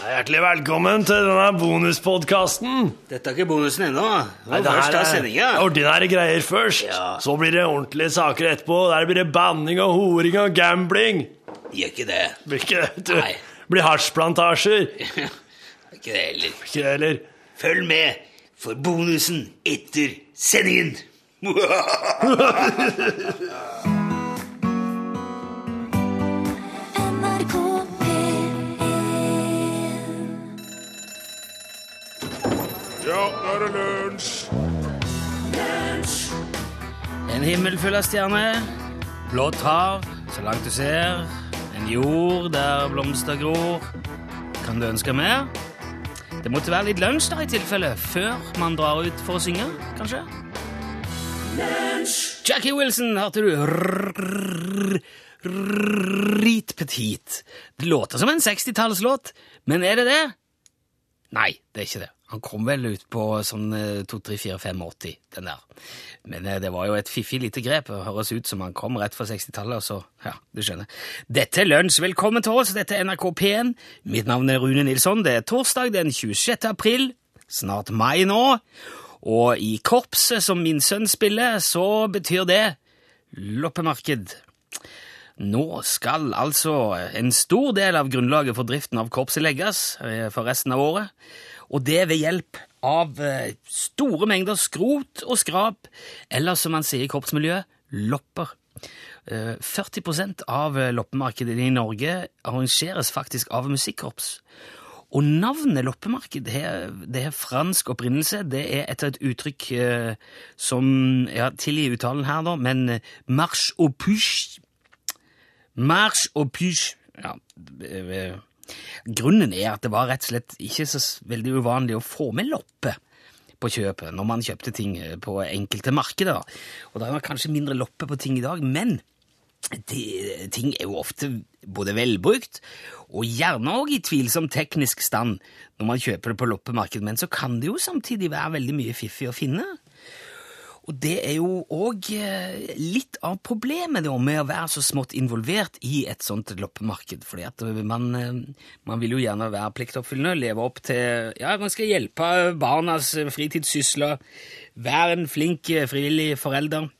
Hjertelig velkommen til denne bonuspodkasten. Dette er ikke bonusen ennå. Det var Det her er ordinære greier først. Ja. Så blir det ordentlige saker etterpå. Der blir det banning og horing og gambling. Gjør ikke det. Blir ikke det, du. Nei. Blir hasjplantasjer. Ikke det heller. Ikke det heller. Følg med for bonusen etter sendingen. er det lunsj! En himmel full av stjerner, blått hav så langt du ser, en jord der blomster gror. Kan du ønske mer? Det måtte være litt lunsj da i tilfelle, før man drar ut for å synge, kanskje? Jackie Wilson, hørte du? Rit petit. Det låter som en 60-tallslåt, men er det det? Nei, det er ikke det. Han kom vel ut på sånn 2-3-4-5-80, den der. Men eh, det var jo et fiffig lite grep. Det høres ut som han kom rett fra 60-tallet, og så Ja, du skjønner. Dette er Lunsj. Velkommen til oss. Dette er NRK P1. Mitt navn er Rune Nilsson. Det er torsdag den 26. april. Snart mai nå. Og i korpset som min sønn spiller, så betyr det loppemarked. Nå skal altså en stor del av grunnlaget for driften av korpset legges eh, for resten av året, og det ved hjelp av eh, store mengder skrot og skrap, eller som man sier i korpsmiljøet, lopper. Eh, 40 av eh, loppemarkedet i Norge arrangeres faktisk av musikkorps. Og navnet loppemarked det er fransk opprinnelse. Det er etter et uttrykk eh, som ja, Tilgi uttalen her, da, men marche au puche March og pysj. Ja, eh, grunnen er at det var rett og slett ikke så veldig uvanlig å få med loppe på kjøpet når man kjøpte ting eh, på enkelte markeder. Og det er kanskje mindre loppe på ting i dag, men de, ting er jo ofte både velbrukt og gjerne også i tvilsom teknisk stand når man kjøper det på loppemarked, men så kan det jo samtidig være veldig mye fiffig å finne. Og det er jo òg litt av problemet da, med å være så smått involvert i et sånt loppemarked. fordi at man, eh, man vil jo gjerne være pliktoppfyllende, leve opp til Ja, man skal hjelpe barnas fritidssysler, være en flink eh, frivillig forelder.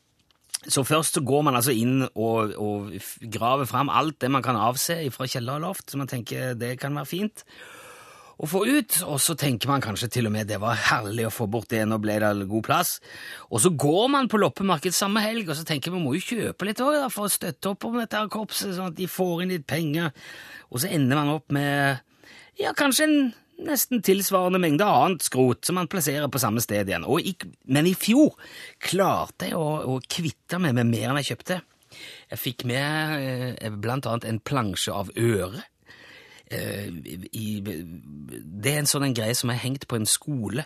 Så først så går man altså inn og, og graver fram alt det man kan avse fra kjeller og loft, så man tenker det kan være fint å få ut, og så tenker man kanskje til og med det var herlig å få bort det, nå ble det god plass. Og så går man på loppemarked samme helg, og så tenker man må jo kjøpe litt også, for å støtte opp om dette her korpset, sånn at de får inn litt penger. Og så ender man opp med ja, kanskje en nesten tilsvarende mengde annet skrot som man plasserer på samme sted igjen. I, men i fjor klarte jeg å, å kvitte meg med mer enn jeg kjøpte. Jeg fikk med eh, blant annet en plansje av øre. Eh, i, det er en sånn en greie som er hengt på en skole.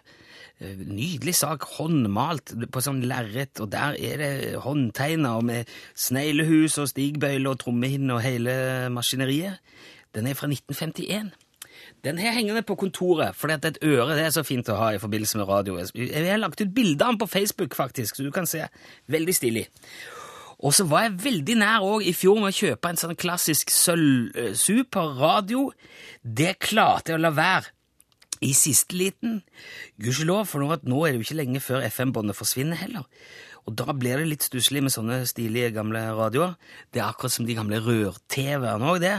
Eh, Nydelig sak, håndmalt på sånn lerret, og der er det håndtegna med sneglehus og stigbøyle og trommehinne og hele maskineriet. Den er fra 1951. Den her hengende på kontoret, fordi at et øre det er så fint å ha i forbindelse med radio. Jeg har lagt ut bilde av den på Facebook, faktisk, så du kan se. Veldig stilig. Og så var jeg veldig nær òg i fjor med å kjøpe en sånn klassisk sølv-super-radio. Det klarte jeg å la være. I siste liten. Gudskjelov, for nå, er det jo ikke lenge før FM-båndet forsvinner heller. Og da blir det litt stusslig med sånne stilige gamle radioer. Det er akkurat som de gamle rør-TV-ene òg, det.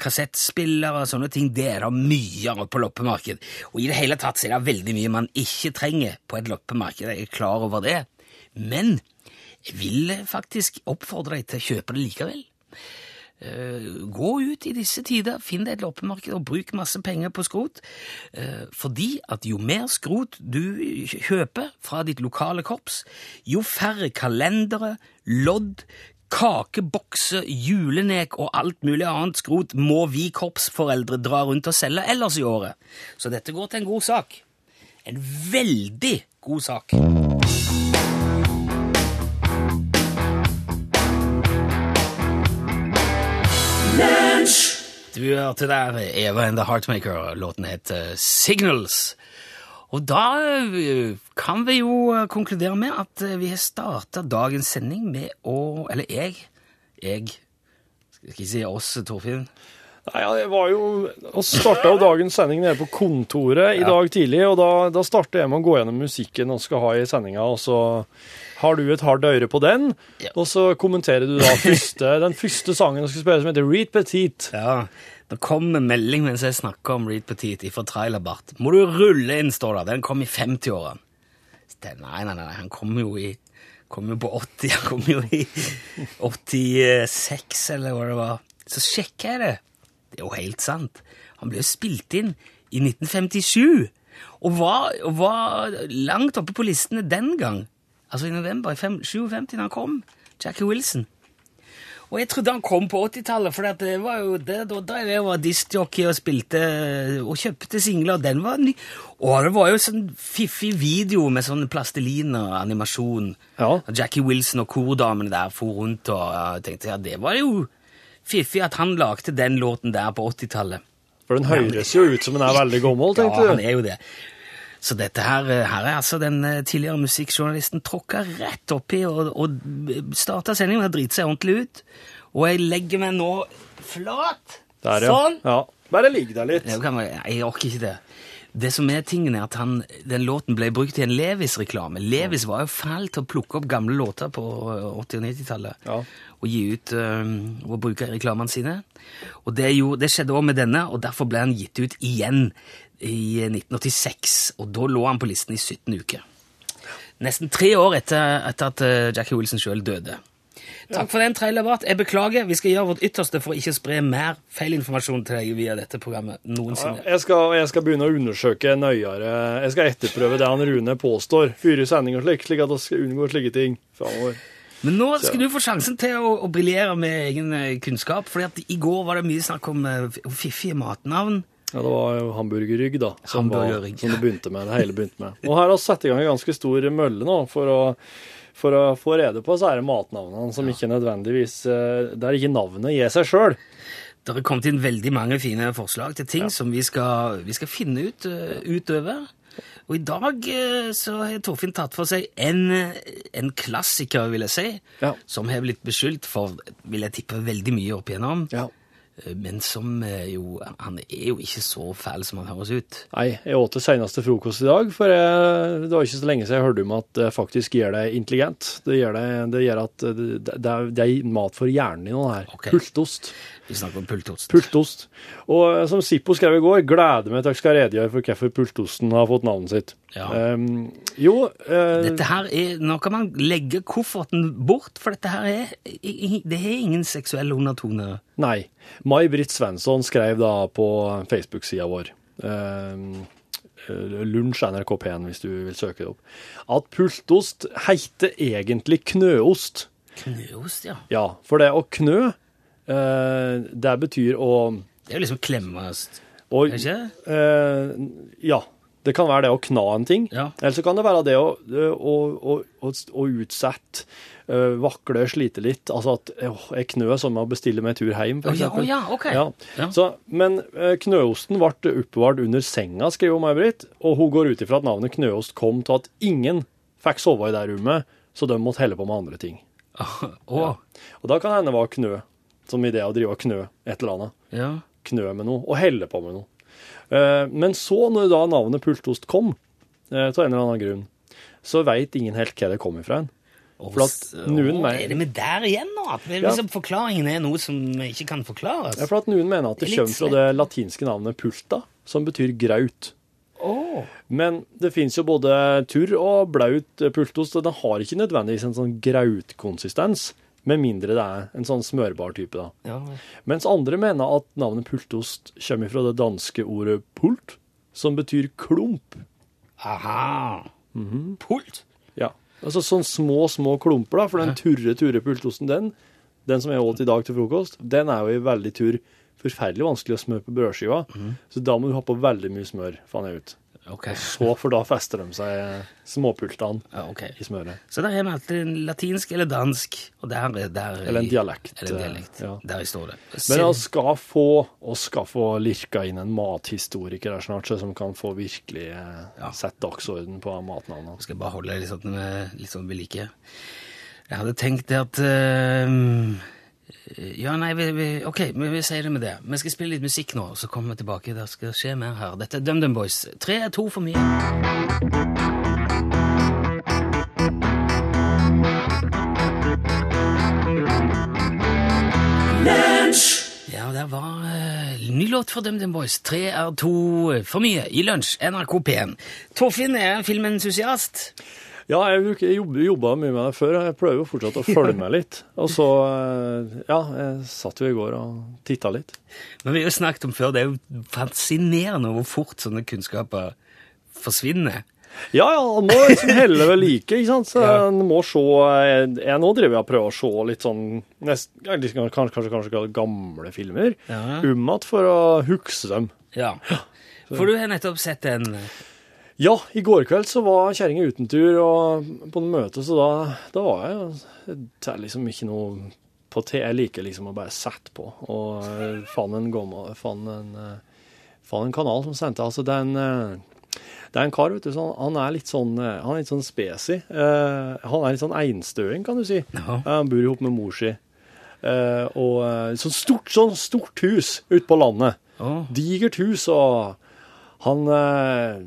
Kassettspillere og sånne ting, det er det mye av på loppemarked. Og i det hele tatt så er det veldig mye man ikke trenger på et loppemarked. Jeg er klar over det. Men jeg vil faktisk oppfordre deg til å kjøpe det likevel. Uh, gå ut i disse tider, finn deg et loppemarked og bruk masse penger på skrot. Uh, fordi at jo mer skrot du kjøper fra ditt lokale korps, jo færre kalendere, lodd, kakebokser, julenek og alt mulig annet skrot må vi korpsforeldre dra rundt og selge ellers i året. Så dette går til en god sak. En veldig god sak. Du hørte der Eva and the Heartmaker. Låten heter Signals. Og da eh, kan vi jo eh, konkludere med at eh, vi har starta dagens sending med å Eller jeg. Jeg. Skal ikke si oss, Torfinn. Nei, ja, jeg var jo Vi starta jo dagens sending nede på kontoret i dag tidlig, og da, da starter jeg med å gå gjennom musikken vi skal ha i sendinga, og så har du et hardt øre på den, Ja. og så kommenterer du da første, den første sangen du skal spille, som heter Reed Petit. Ja, det kom en melding mens jeg snakka om Reed Petit fra Trailerbart. Må du rulle inn, står det. Den kom i 50-årene. Så Nei, nei, nei, han kom jo i kom jo på 80, han kom jo i 86, eller hva det var. Så sjekker jeg det. Det er jo helt sant. Han ble jo spilt inn i 1957, og var, og var langt oppe på listene den gang. Altså i november i fem- 57 da han kom. Jackie Wilson. Og jeg trodde han kom på 80-tallet, for det var jo det, da drev jeg og var diskjockey og spilte og kjøpte singler. Den var ny. Og det var jo sånn fiffig video med sånn plastelin og animasjon. Ja. Og Jackie Wilson og kordamene der for rundt, og jeg tenkte ja, det var jo fiffig at han lagde den låten der på 80-tallet. For den høres jo ut som den er veldig gammel, Ja, tenkte han du. er jo det. Så dette her, her er altså den eh, tidligere musikkjournalisten tråkka rett oppi og, og starta sendingen Har driti seg ordentlig ut. Og jeg legger meg nå flat. Der, ja. Sånn. ja. Bare ligg der litt. Jeg, jeg, jeg orker ikke det. Det som er tingen er at han, Den låten ble brukt i en Levis-reklame. Levis var jo fæl til å plukke opp gamle låter på 80- og 90-tallet Ja. og gi ut øh, og bruke reklamene sine. Og det, jo, det skjedde også med denne, og derfor ble han gitt ut igjen i 1986. Og da lå han på listen i 17 uker. Nesten tre år etter, etter at øh, Jackie Wilson sjøl døde. Takk for den, Trailerbart. Jeg beklager. Vi skal gjøre vårt ytterste for å ikke spre mer feilinformasjon til deg via dette programmet Ja, noensinne. jeg, skal, jeg skal begynne å undersøke nøyere Jeg skal etterprøve det han Rune påstår. Fyre sending og slik, slik at vi skal unngå slike ting framover. Men nå skal du få sjansen til å, å briljere med egen eh, kunnskap. For i går var det mye snakk om eh, fiffige matnavn. Ja, Det var jo hamburgerrygg, da, som, var, som det begynte med. Det hele begynte med. Og her har vi satt i gang en ganske stor mølle nå for å, for å få rede på disse det matnavnene, som ikke nødvendigvis Det Der ikke navnet gir seg sjøl. Det har kommet inn veldig mange fine forslag til ting som vi skal, vi skal finne ut eh, utover. Og i dag eh, så har Torfinn tatt for seg en, eh, en klassiker, vil jeg si, Ja. som har blitt beskyldt for, vil jeg tippe, veldig mye opp igjennom. Ja. Eh, Men som eh, jo Han er jo ikke så fæl som han høres ut. Nei, jeg åt det seneste frokost i dag, for jeg, det var ikke så lenge siden jeg hørte om at det faktisk gjør deg intelligent. Det gjør, det, det gjør at det, det, er, det er mat for hjernen din, det her. Okay. Pultost. Vi snakker om pultost. Pultost. Og eh, som Sippo skrev i går, gleder meg til jeg skal redegjøre for hvorfor pultosten har fått navnet sitt. Ja. Um, jo uh, Dette her er, Nå kan man legge kofferten bort, for dette her er Det har ingen seksuell undertone. Nei. May-Britt Svensson skrev da på Facebook-sida vår um, Lunsj NRK P1, hvis du vil søke det opp, at pultost heter egentlig knøost. Knøost, ja. Ja, for det å knø, eh, det betyr å Det er jo liksom klemmeost. Er det ikke? Eh, ja. Det kan være det å kna en ting. Ja. Eller så kan det være det å, å, å, å, å utsette, eh, vakle, slite litt. Altså at åh, jeg knø som å bestille meg tur hjem, for Å ja, eksempel. å ja, ok. Ja. Ja. Så, men eh, knøosten ble oppbevart under senga, skriver May-Britt, og hun går ut ifra at navnet knøost kom til at ingen fikk sove i det rommet, så de måtte helle på med andre ting. Å, Og da kan det hende det var knø, som i det å drive og knø et eller annet ja. knø med noe, og helle på med noe. Eh, Men så, når da navnet pultost kom, av til en eller annen grunn, så veit ingen helt hva det kom ifra. For at noen mener... Er det med der igjen nå? At Ja. liksom forklaringen er noe som ikke kan forklares? ja, for at noen mener at det Det er kommer fra det latinske navnet pulta, som betyr graut. Oh. Men det fins jo både turr og blaut eh, pultost, og den har ikke nødvendigvis en sånn grautkonsistens, med mindre det er en sånn smørbar type. da. ja. Mens andre mener at navnet pultost kommer fra det danske ordet pult, som betyr klump. Aha. Mhm. Pult? Ja, altså sånn små, små klumper da, for den turre, turre pultosten, den, den som jeg åt i dag til frokost, den er jo i veldig turr, forferdelig vanskelig å smøre på brødskiva, så da må du ha på veldig mye smør, fant jeg ut. Ok. Så, for da fester de seg småpultene Ja, okay. i smøret. Så der er vi alltid en latinsk eller dansk, og der, der Eller en dialekt, Eller en eh, dialekt. ja. Der står det. Men vi skal få, og skal få lirka inn en mathistoriker her snart, som kan få virkelig eh, Ja. sett dagsorden på matnavnene. skal jeg bare holde litt sånn, eh, litt sånn ved like. Jeg hadde tenkt det at eh, Ja, nei, vi, vi, ok, vi, vi sier det med det. Vi skal spille litt musikk nå, så kommer vi tilbake. Det skal skje mer her. Dette er DumDum Boys. Tre er to for mye. Ja, det var uh, ny låt for DumDum Boys. Tre er to for mye i lunsj. NRK P1. Torfinn er filmentusiast. Ja, jeg bruker- jeg jobba mye med det før. Jeg prøver jo fortsatt å følge med litt. Og så, eh, ja, jeg satt jo i går og titta litt. Men vi har jo snakket om før, det er jo fascinerende hvor fort sånne kunnskaper forsvinner. Ja, ja, han må liksom helle ved like, ikke sant. Så Ja. må se jeg, jeg Nå driver jeg og prøver å se litt sånn nest, sånn, kanskje, kanskje, kanskje gamle filmer. Ja. om igjen for å huske dem. Ja. For du har nettopp sett en Ja, i går kveld så var kjerringa uten tur og på noe møte, så da, da var jeg Det er liksom ikke noe på te. Jeg liker liksom å bare sette på. Og eh, fant en en, eh, en kanal som sendte Altså, det er en eh, det er en kar, vet du, så han er litt sånn Han er litt sånn spesi. Uh, han er litt sånn einstøing, kan du si. Eh, Han bor ihop med mor si. Uh, og sånn stort, sånn stort hus ute på landet. Oh. Digert hus, og han eh,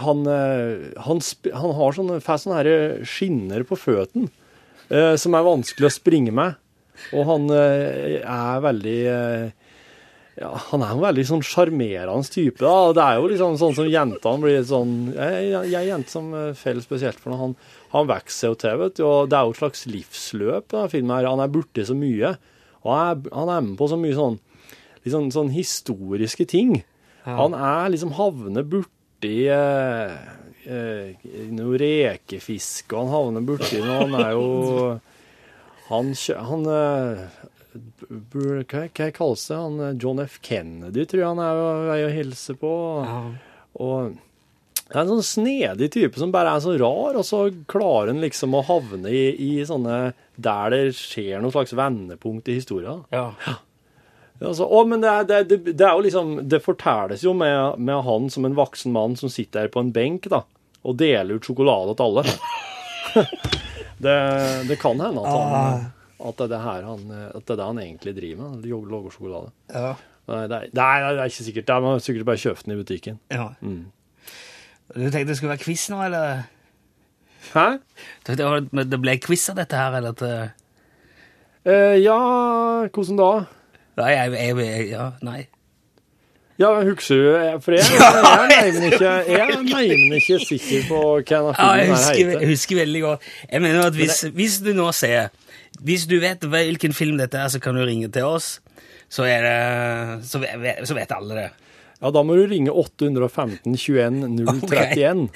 han, eh, han, han har sånne, får sånne her skinner på føttene eh, som er vanskelig å springe med. Og han eh, er veldig eh, ja, Han er en veldig sånn sjarmerende type. da, Det er jo liksom sånn som jentene blir sånn Jeg, jeg, er jente som eh, faller spesielt for når han, han vokser jo til, vet du. Og det er jo et slags livsløp, denne filmen her. Han er borti så mye. Og han er, han er med på så mye sånn, liksom, sånn, historiske ting. Han er liksom havner borti eh, eh, noe rekefiske, han havner borti noe Han er jo Han, han eh, hva, hva kalles det? Han, eh, John F. Kennedy, tror jeg han er vei å hilse på. Og det er en sånn snedig type som bare er så rar, og så klarer han liksom å havne i, i sånne der det skjer noe slags vendepunkt i historien. Ja. Altså, å, men det er, det, det, det er jo liksom Det fortelles jo med, med han som en voksen mann som sitter her på en benk da, og deler ut sjokolade til alle. det, det kan hende at, han, at, det er det her han, at det er det han egentlig driver med. Lager sjokolade. Ja. Nei, det er, nei, det er ikke sikkert. Det er man har sikkert bare kjøpt den i butikken. ja. Du tenkte det skulle være quiz nå, eller? Hæ? Det det ble quiz av dette her, eller Eh, ja, hvordan da? Nei, jeg, jeg, jeg ja, nei. Ja, husker du For jeg, jeg Jeg mener ikke sikker på hva denne Ja, jeg filmen husker, heter. jeg husker veldig godt. Jeg mener at hvis, hvis du nå ser Hvis du vet hvilken film dette er, så kan du ringe til oss. Så, er det, så, vet, så vet alle det. Ja, da må du ringe 815 21 031.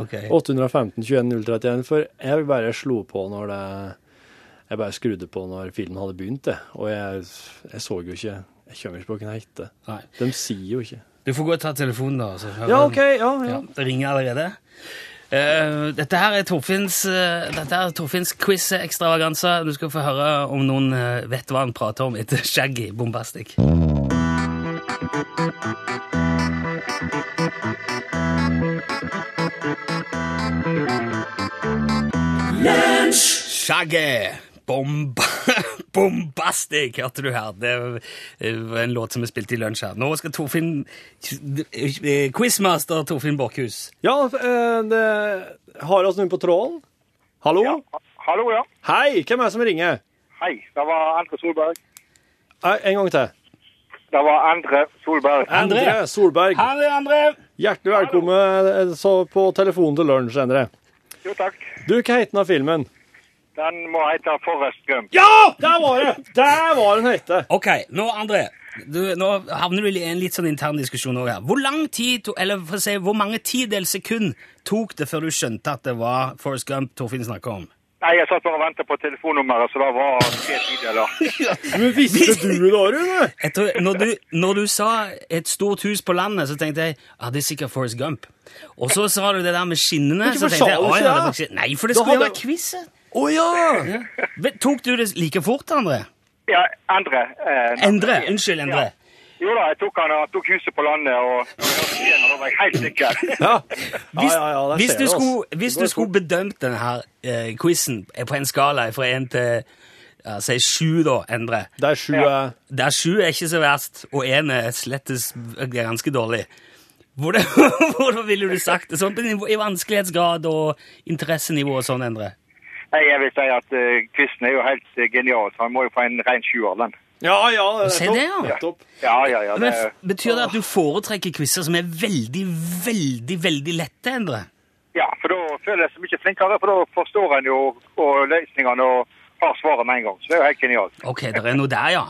Ok. 815 21 031, for jeg vil bare slo på når det Jeg bare skrudde på når filmen hadde begynt, det. Og jeg, jeg så jo ikke Jeg kommer ikke på hva den heter. Nei. De sier jo ikke. Du får gå og ta telefonen, da. Så Ja, OK. Ja, ja. Ja, det ringer allerede. Uh, dette her er Torfinns, uh, dette er Torfinns quiz-ekstravaganse. Du skal få høre om noen uh, vet hva han prater om etter Shaggy Bombastic. Shaggy Bomba Bombastic, hørte du her. Det var en låt som vi spilte i lunsj her. Nå skal Torfinn Quizmaster Torfinn Borchhus. ja eh, det har oss noen på tråden? Hallo? Ja. Hallo, ja. Hei, hvem er det som ringer? Hei, det var Endre Solberg. Eh, En gang til. Det var Endre Solberg. Andre Endre Solberg. Hei, André! Hjertelig velkommen eh, på telefonen til lunsj, Endre. Jo, takk. Du, hva heter den filmen? Den må hete Forrest Gump. Ja! Der var det! Der var den hete. Ok, nå, André. Du, nå havner du i en litt sånn intern diskusjon òg her. Hvor lang tid, to- eller for å si, hvor mange tidels sekund tok det før du skjønte at det var Forrest Gump Torfinn snakka om? Nei, jeg satt bare og ventet på telefonnummeret, så det var tre tideler. Men visste du det, Rune? Når, du, når du sa et stort hus på landet, så tenkte jeg ah, det er sikkert Forrest Gump. Og så sa du det der med skinnene. Så tenkte jeg, sa du «Å, ikke ja, det det?» var Nei, for det skulle jo være quiz. Å ja! Tok du det like fort, André? Ja, Endre. Eh, Endre. Unnskyld, Endre. Jo da, jeg tok han tok huset på landet, og igjen, da var jeg helt sikker. Ja, Hvis, ja, ja, hvis, du skulle, hvis du skulle bedømt denne her, eh, quizen på en skala fra én til, Ja, Si sju, da, Endre. Der sju Ja. er Der sju er ikke så verst, og én er slettes ganske dårlig. Hvordan, hvordan ville du sagt det? Sånn I vanskelighetsgrad og interessenivå og sånn, Endre? Nei, jeg vil si at uh, Kvisten er jo helt uh, genial, så han må jo få en ren sjuer, den. Ja, ja, Se det, ja. nettopp. Ja, ja, ja. Det, Betyr det at du foretrekker quizer som er veldig, veldig, veldig lette, Endre? ja, for da føler jeg seg mye flinkere, for da forstår en jo og løsningene og har svaret med en gang. Så det er jo helt genialt. Ok, det er noe der, ja.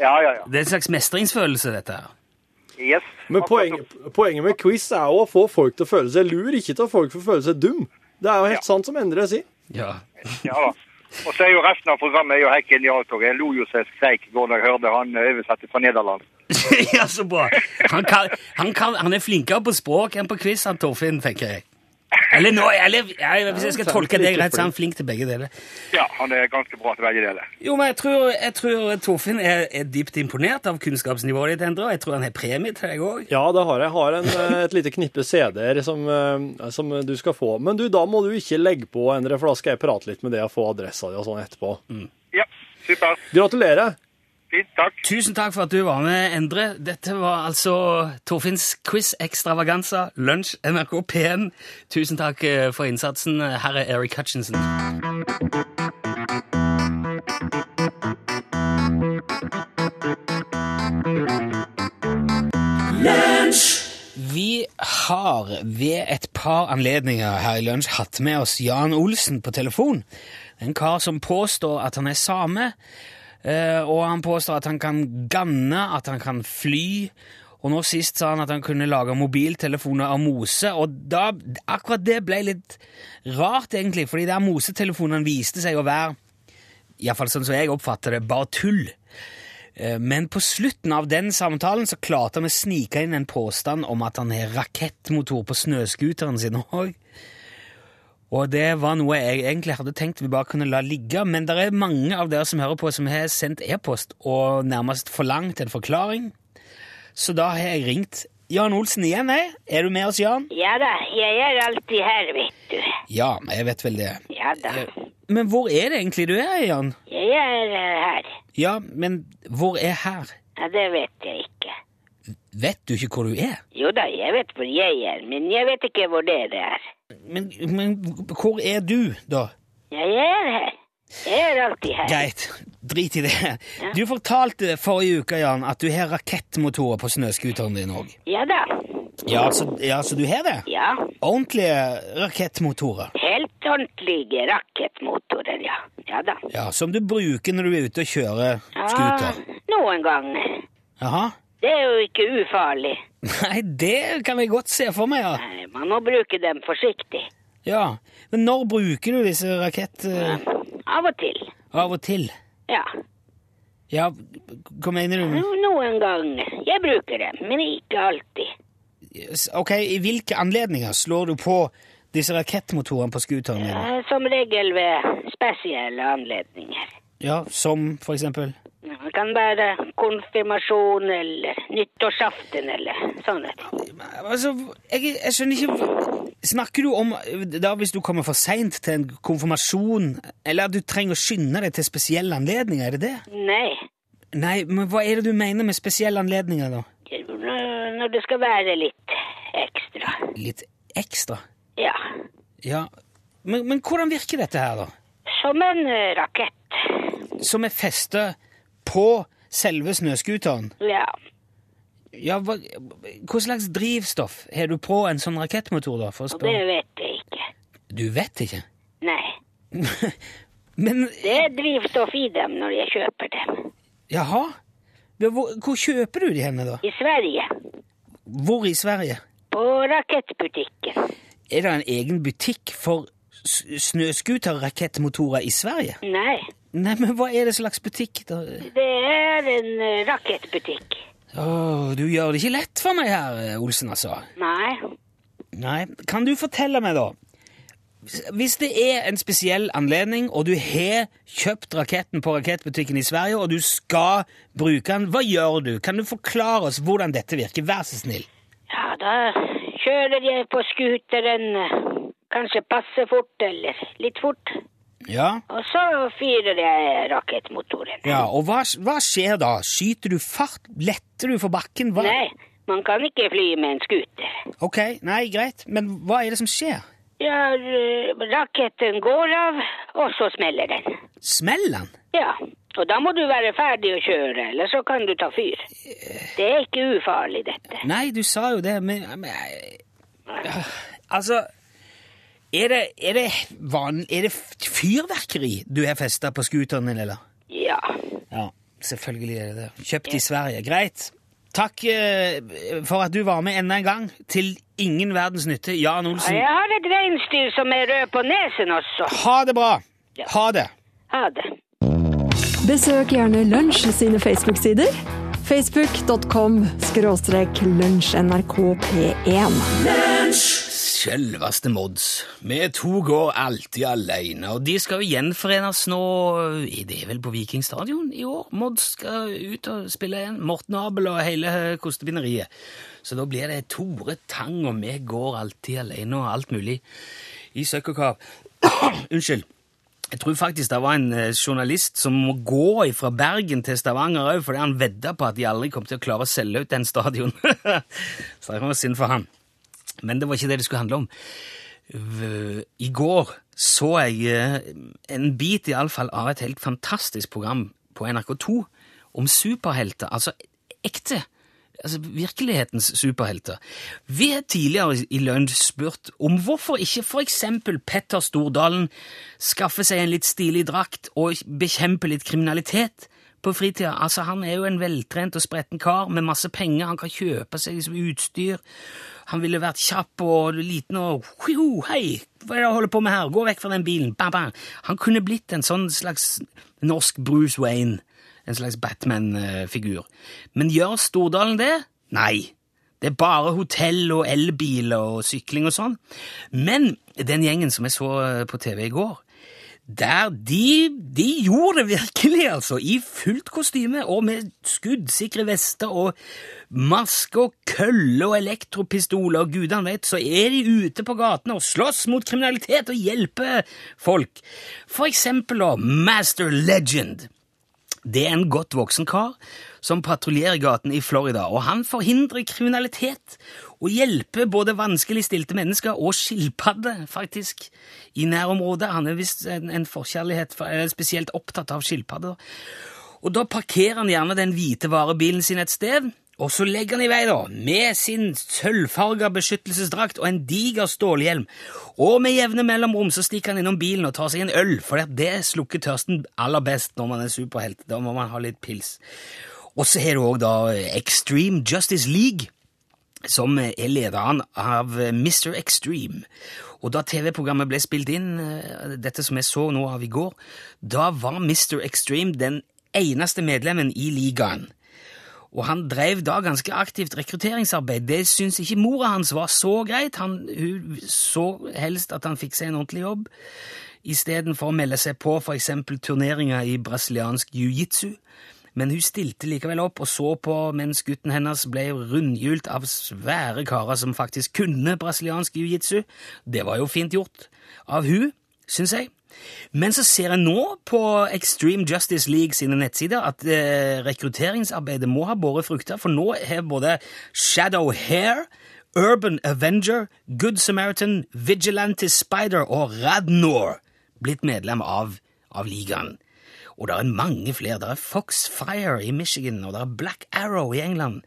Ja, ja, ja. Det er en slags mestringsfølelse, dette her. Yes. Men poenget, poenget med quiz er jo å få folk til å føle seg lur, ikke til å få folk til å føle seg dum. Det er jo helt Ja. sant som Endre sier. Ja. Ja da. Og så er jo resten av programmet jo helt genialt. Og jeg lo jo så jeg skreik i går da jeg hørte han oversette fra Nederland. ja, så bra. Han, kan, han, kan, han er flinkere på språk enn på quiz, han Torfinn, tenker jeg. Eller nå, eller, ja, hvis jeg skal tolke deg rett, så er han flink til begge deler. Ja, han er ganske bra til begge deler. Jo, men jeg tror, jeg tror Torfinn er, er dypt imponert av kunnskapsnivået ditt, Endre, og jeg tror han har premie til deg òg. Ja, det har jeg. Jeg har en, eh, et lite knippe CD-er som, eh, som du skal få. Men du, da må du ikke legge på, Endre, for da skal jeg prate litt med deg og få adressa di og sånn etterpå. Ja, super. Gratulerer. Fint, takk. Tusen takk for at du var med, Endre. Dette var altså Torfinns quiz extravaganza, lunsj NRK P1. Tusen takk eh, for innsatsen. Her er Eric Hutchinson. Vi har ved et par anledninger her i lunsj hatt med oss Jan Olsen på telefon. En kar som påstår at han er same, eh, og han påstår at han kan ganne, at han kan fly. Og nå sist sa han at han kunne lage mobiltelefoner av mose, og da, akkurat det ble litt rart, egentlig, fordi der mosetelefonene viste seg å være, iallfall sånn som jeg oppfatter det, bare tull. Eh, Men på slutten av den samtalen så klarte han å snike inn en påstand om at han har rakettmotor på snøskuteren sin òg. Og det var noe jeg egentlig hadde tenkt vi bare kunne la ligge, men det er mange av dere som hører på, som har sendt e-post og nærmest forlangt en forklaring. Så da har jeg ringt Jan Olsen igjen, jeg. Er du med oss, Jan? Ja da, jeg er alltid her, vet du. Ja, jeg vet vel det. Ja da, Men hvor er det egentlig du er, Jan? jeg er eh, her. Ja, men hvor er her? Ja, det vet jeg ikke. Vet du ikke hvor du er? Jo da, jeg vet hvor jeg er, men jeg vet ikke hvor dere er. Men, men hvor er du, da? Ja, jeg er her. Jeg er alltid her. Greit, drit i det. Du fortalte forrige uke, Jan, at du har rakettmotorer på snøskuteren din òg. Ja da, Ja, så, ja, så du har det? ja. Ordentlige rakettmotorer? Helt ordentlige rakettmotorer, ja. Ja da. Ja, Som du bruker når du er ute og kjører Ja, noen ganger. Jaha? Det er jo ikke ufarlig. Nei, det kan jeg godt se for meg, ja. Nei, Man må bruke dem forsiktig. ja. Men når bruker du disse rakett... eh, Av og til. av og til? Ja. Ja, hva mener du? No- Noen ganger. Jeg bruker dem, men ikke alltid. Ok, I hvilke anledninger slår du på disse rakettmotorene på scooteren? Eh, Som regel ved spesielle anledninger. Ja, Som for eksempel? Det kan være konfirmasjon eller nyttårsaften eller sånne ting. Altså, jeg, jeg skjønner ikke Snakker du om da hvis du kommer for seint til en konfirmasjon, eller at du trenger å skynde deg til spesielle anledninger? Er det det? Nei, Nei, men hva er det du mener med spesielle anledninger, da? når når det skal være litt ekstra. Litt ekstra? Ja. Ja. Men, men hvordan virker dette her, da? Som en eh, rakett. Som er festa på selve snøscooteren? Ja. Ja, hva, hva slags drivstoff har du på en sånn rakettmotor, da? For å spørre. det vet jeg ikke. Du vet ikke? Nei. Men Det er drivstoff i dem når jeg kjøper dem. Jaha? Hvor, hvor kjøper du de henne, da? I Sverige. Hvor i Sverige? På rakettbutikken. Er det en egen butikk for s- snøscooterrakettmotorer i Sverige? Nei, Nei, men hva er det slags butikk? da? det er en eh, rakettbutikk. Åh, du gjør det ikke lett for meg her, Olsen, altså. Nei. Nei, kan du fortelle meg da, hvis det er en spesiell anledning, og du har kjøpt raketten på rakettbutikken i Sverige, og du skal bruke den, hva gjør du? Kan du forklare oss hvordan dette virker? Vær så snill. Ja, da kjører jeg på scooteren. Kanskje passe fort, eller litt fort. Ja, Og så fyrer jeg rakettmotoren. ja. Og hva, hva skjer da? Skyter du fart? Letter du for bakken? Hva? Nei, man kan ikke fly med en scooter. Ok, nei, greit. Men hva er det som skjer? Ja, raketten går av, og så smeller den. Smeller den? Ja, og da må du være ferdig å kjøre, eller så kan du ta fyr. Det er ikke ufarlig, dette. Nei, du sa jo det, men, men ja, Altså er det, er, det van, er det fyrverkeri du har festa på scooteren din, eller? Ja. Ja, selvfølgelig er det det. Kjøpt i Sverige. Greit. Takk eh, for at du var med enda en gang. Til ingen verdens nytte. Jan Olsen. Jeg har et reinsdyr som er rød på nesen også. Ha det bra! Ha det! Ha det. Besøk gjerne Lunsj sine Facebook-sider. Facebook.com skråstrek lunsjnrkp1. Selveste Mods. Vi to går alltid alene, og de skal jo gjenforenes nå Det er vel på Vikingstadion i år? Mods skal ut og spille igjen. Morten Abel og hele kostebinderiet. Så da blir det Tore Tang, og vi går alltid alene og alt mulig i søkk og kav. Unnskyld. Jeg tror faktisk det var en eh, journalist som må gå fra Bergen til Stavanger òg, fordi han vedda på at de aldri kom til å klare å selge ut den stadion. Så det var synd for han. Men det var ikke det det skulle handle om. I går så jeg eh, en bit i alle fall av et helt fantastisk program på NRK2 om superhelter, altså ekte, altså virkelighetens superhelter. Vi har tidligere i Lunsj spurt om hvorfor ikke eksempel Petter Stordalen skaffer seg en litt stilig drakt og bekjemper litt kriminalitet på fritida. Altså, han er jo en veltrent og spretten kar med masse penger, han kan kjøpe seg liksom utstyr. Han ville vært kjapp og liten og «Hui, Hei, hva er det jeg holder på med her? Gå vekk fra den bilen. Bam, bam. Han kunne blitt en sånn slags norsk Bruce Wayne. En slags Batman-figur. Men gjør Stordalen det? Nei. Det er bare hotell og elbiler og sykling og sånn. Men den gjengen som jeg så eh, på TV i går, der de, de gjorde det virkelig, altså. I fullt kostyme og med skuddsikre vester og maske og kølle og elektropistoler og gudene vet, så er de ute på gatene og slåss mot kriminalitet og hjelper folk. For eksempel da Master Legend. Det er en godt voksen kar som patruljerer gaten i Florida, og han forhindrer kriminalitet og hjelper både vanskeligstilte mennesker og skilpadder, faktisk, i nærområdet. Han er visst en, en forkjærlighet, for, er spesielt opptatt av skilpadder. Og da parkerer han gjerne den hvite varebilen sin et sted, og så legger han i vei da, med sin sølvfarga beskyttelsesdrakt og en diger stålhjelm. Og med jevne mellomrom så stikker han innom bilen og tar seg en øl, for det slukker tørsten aller best når man er superhelt. Da må man ha litt pils. Og så har du òg da Extreme Justice League, som er lederen av Mr. Extreme. Og da TV-programmet ble spilt inn, eh, dette som jeg så nå av i går, da var Mr. Extreme den eneste medlemmen i ligaen. Og han drev da ganske aktivt rekrutteringsarbeid. Det syntes ikke mora hans var så greit. Han, hun så helst at han fikk seg en ordentlig jobb, istedenfor å melde seg på eksempel turneringer i brasiliansk jiu-jitsu. Men hun stilte likevel opp og så på mens gutten hennes ble rundhjult av svære karer som faktisk kunne brasiliansk jiu-jitsu. Det var jo fint gjort av hun, syns jeg. Men så ser jeg nå på Extreme Justice League sine nettsider at eh, rekrutteringsarbeidet må ha båret frukter, for nå har både Shadow Hair, Urban Avenger, Good Samaritan, Vigilante Spider og Radnor blitt medlem av, av ligaen. Og det er mange flere. Det er Foxfire i Michigan, og det er Black Arrow i England.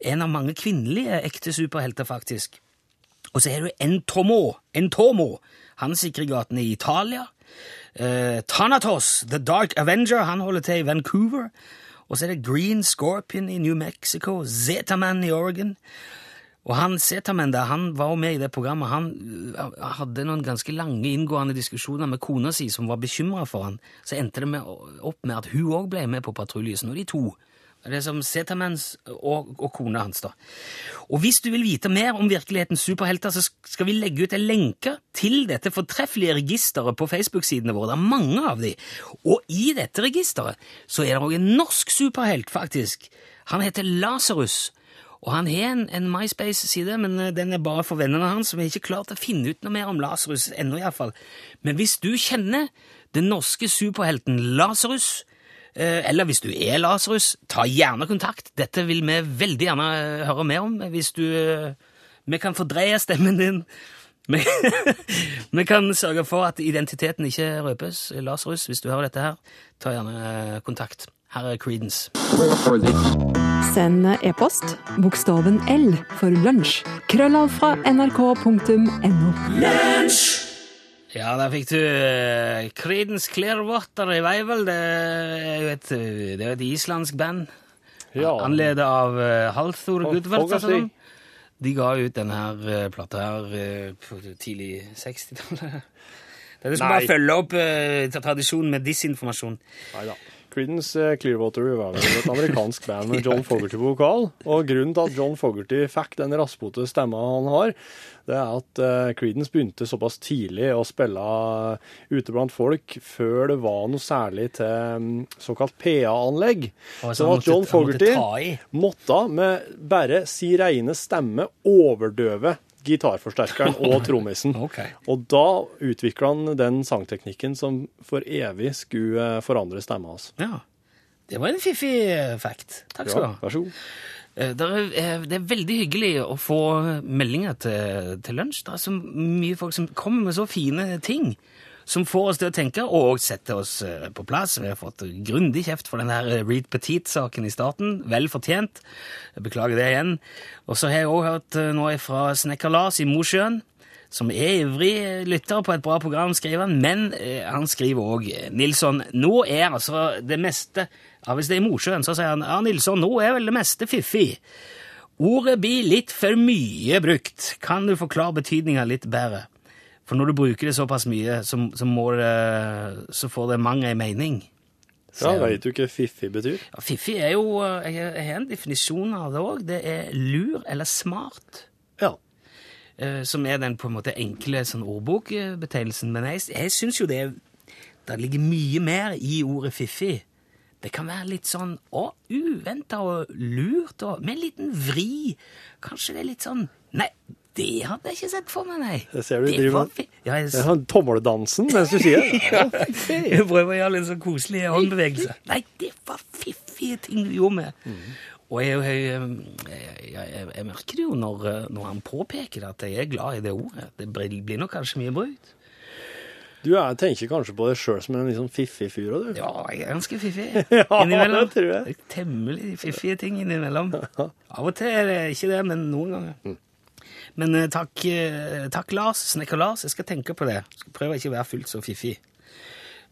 En av mange kvinnelige ekte superhelter, faktisk. Og så er du Entomo. Entomo. Han sikrer gatene i Italia. Eh, Thanatos, The Dark Avenger, han holder til i Vancouver. Og så er det Green Scorpion i New Mexico. Zetaman i Oregon. Og han Setamenda han var jo med i det programmet. Han øh, hadde noen ganske lange, inngående diskusjoner med kona si, som var bekymra for han. Så endte det med, opp med at hun òg ble med på patrulje. Så nå er de to. Det er som Setamens og, og kona hans, da. Og hvis du vil vite mer om virkelighetens superhelter, så skal vi legge ut en lenke til dette fortreffelige registeret på Facebook-sidene våre. Det er mange av de. Og i dette registeret så er det òg en norsk superhelt, faktisk. Han heter Lasarus. Og han har en, en MySpace-side, men eh, den er bare for vennene hans. Vi har ikke klart å finne ut noe mer om Lasarus ennå, iallfall. Men hvis du kjenner Den norske superhelten Lasarus. Eh, Eller hvis du er Lasarus, ta gjerne kontakt. Dette vil vi veldig gjerne eh, høre mer om. Hvis du Vi kan fordreie stemmen din. Vi, vi kan sørge for at identiteten ikke røpes. Lasarus, hvis du hører dette her, ta gjerne kontakt. Her er Creedence. Send e-post bokstaven L for lunsj. Krøllav fra nrk.no. Ja, der fikk du uh, Creedence Clearwater Revival. Det er jo et, eh, det er et islandsk band. Ja. Anledet av uh, Halthor Gudvardsson. Altså. De ga ut denne her plata her på tidlig 60-tallet. Dette skal som bare følge opp tradisjonen med disinformasjon. Neida. Creedence eh, Clearwater Revival er et amerikansk band med John Fogerty på vokal. Og grunnen til at John Fogerty fikk den raspete stemma han har, det er at eh, Creedence begynte såpass tidlig å spille eh, ute blant folk før det var noe særlig til mm, såkalt PA-anlegg. Så at John måtte- måtte Fogerty i. måtte med bare si reine stemme overdøve gitarforsterkeren og trommisen. okay. Og da utvikla han den sangteknikken som for evig skulle forandre stemma hans. Ja. Det var en fiffig eh, fact. Takk skal du Ja, ha. vær så god. Eh, Det er, eh, det er veldig hyggelig å få meldinger til, til lunsj. Det er så mye folk som kommer med så fine ting som får oss til å tenke, og setter oss eh, på plass. Vi har fått grundig kjeft for den her eh, Reed Petit-saken i starten. Vel fortjent. Beklager det igjen. Og så har jeg òg hørt noe fra Snekker Lars i Mosjøen, som er ivrig lytter på et bra program, skriver han, men eh, han skriver òg Nilsson, nå er altså det meste ja, Hvis det er i Mosjøen, så sier han ja, Nilsson, nå er vel det meste fiffig. Ordet blir litt for mye brukt. Kan du forklare betydninga litt bedre? For når du bruker det såpass mye, så, så, det, så får det mang ei mening. Ja, Veit du hva fiffig betyr? Ja, Fiffig er jo Jeg jeg har en definisjon av det òg. Det er lur eller smart. Ja. eh, Som er den på en måte enkle sånn ordbokbetegnelsen. Men jeg, jeg syns jo det Det ligger mye mer i ordet fiffig. Det kan være litt sånn å, uventa og lurt, og med en liten vri. Kanskje det er litt sånn Nei, det hadde jeg ikke sett for meg, nei. Det ser du Det driver med- ja, jeg, Det er sånn tommeldansen mens du sier det. Ja, jeg prøver å gjøre litt sånn koselige håndbevegelser. Nei, det var fiffige ting du gjorde med. Mm. Og jeg, jeg, jeg, jeg, merker det jo når, når han påpeker at jeg er glad i det ordet. Det blir nok kanskje mye brukt. Du er, tenker kanskje på deg sjøl som en litt sånn fiffig fyr du? Ja, jeg er ganske fiffig. Ja, innimellom. det tror jeg. Temmelig fiffige ting innimellom. Av og til er det ikke det, men noen ganger. Mm. Men eh, takk, eh, takk Lars, snekker Lars. Jeg skal tenke på det. Skal prøve ikke å være fullt så fiffig.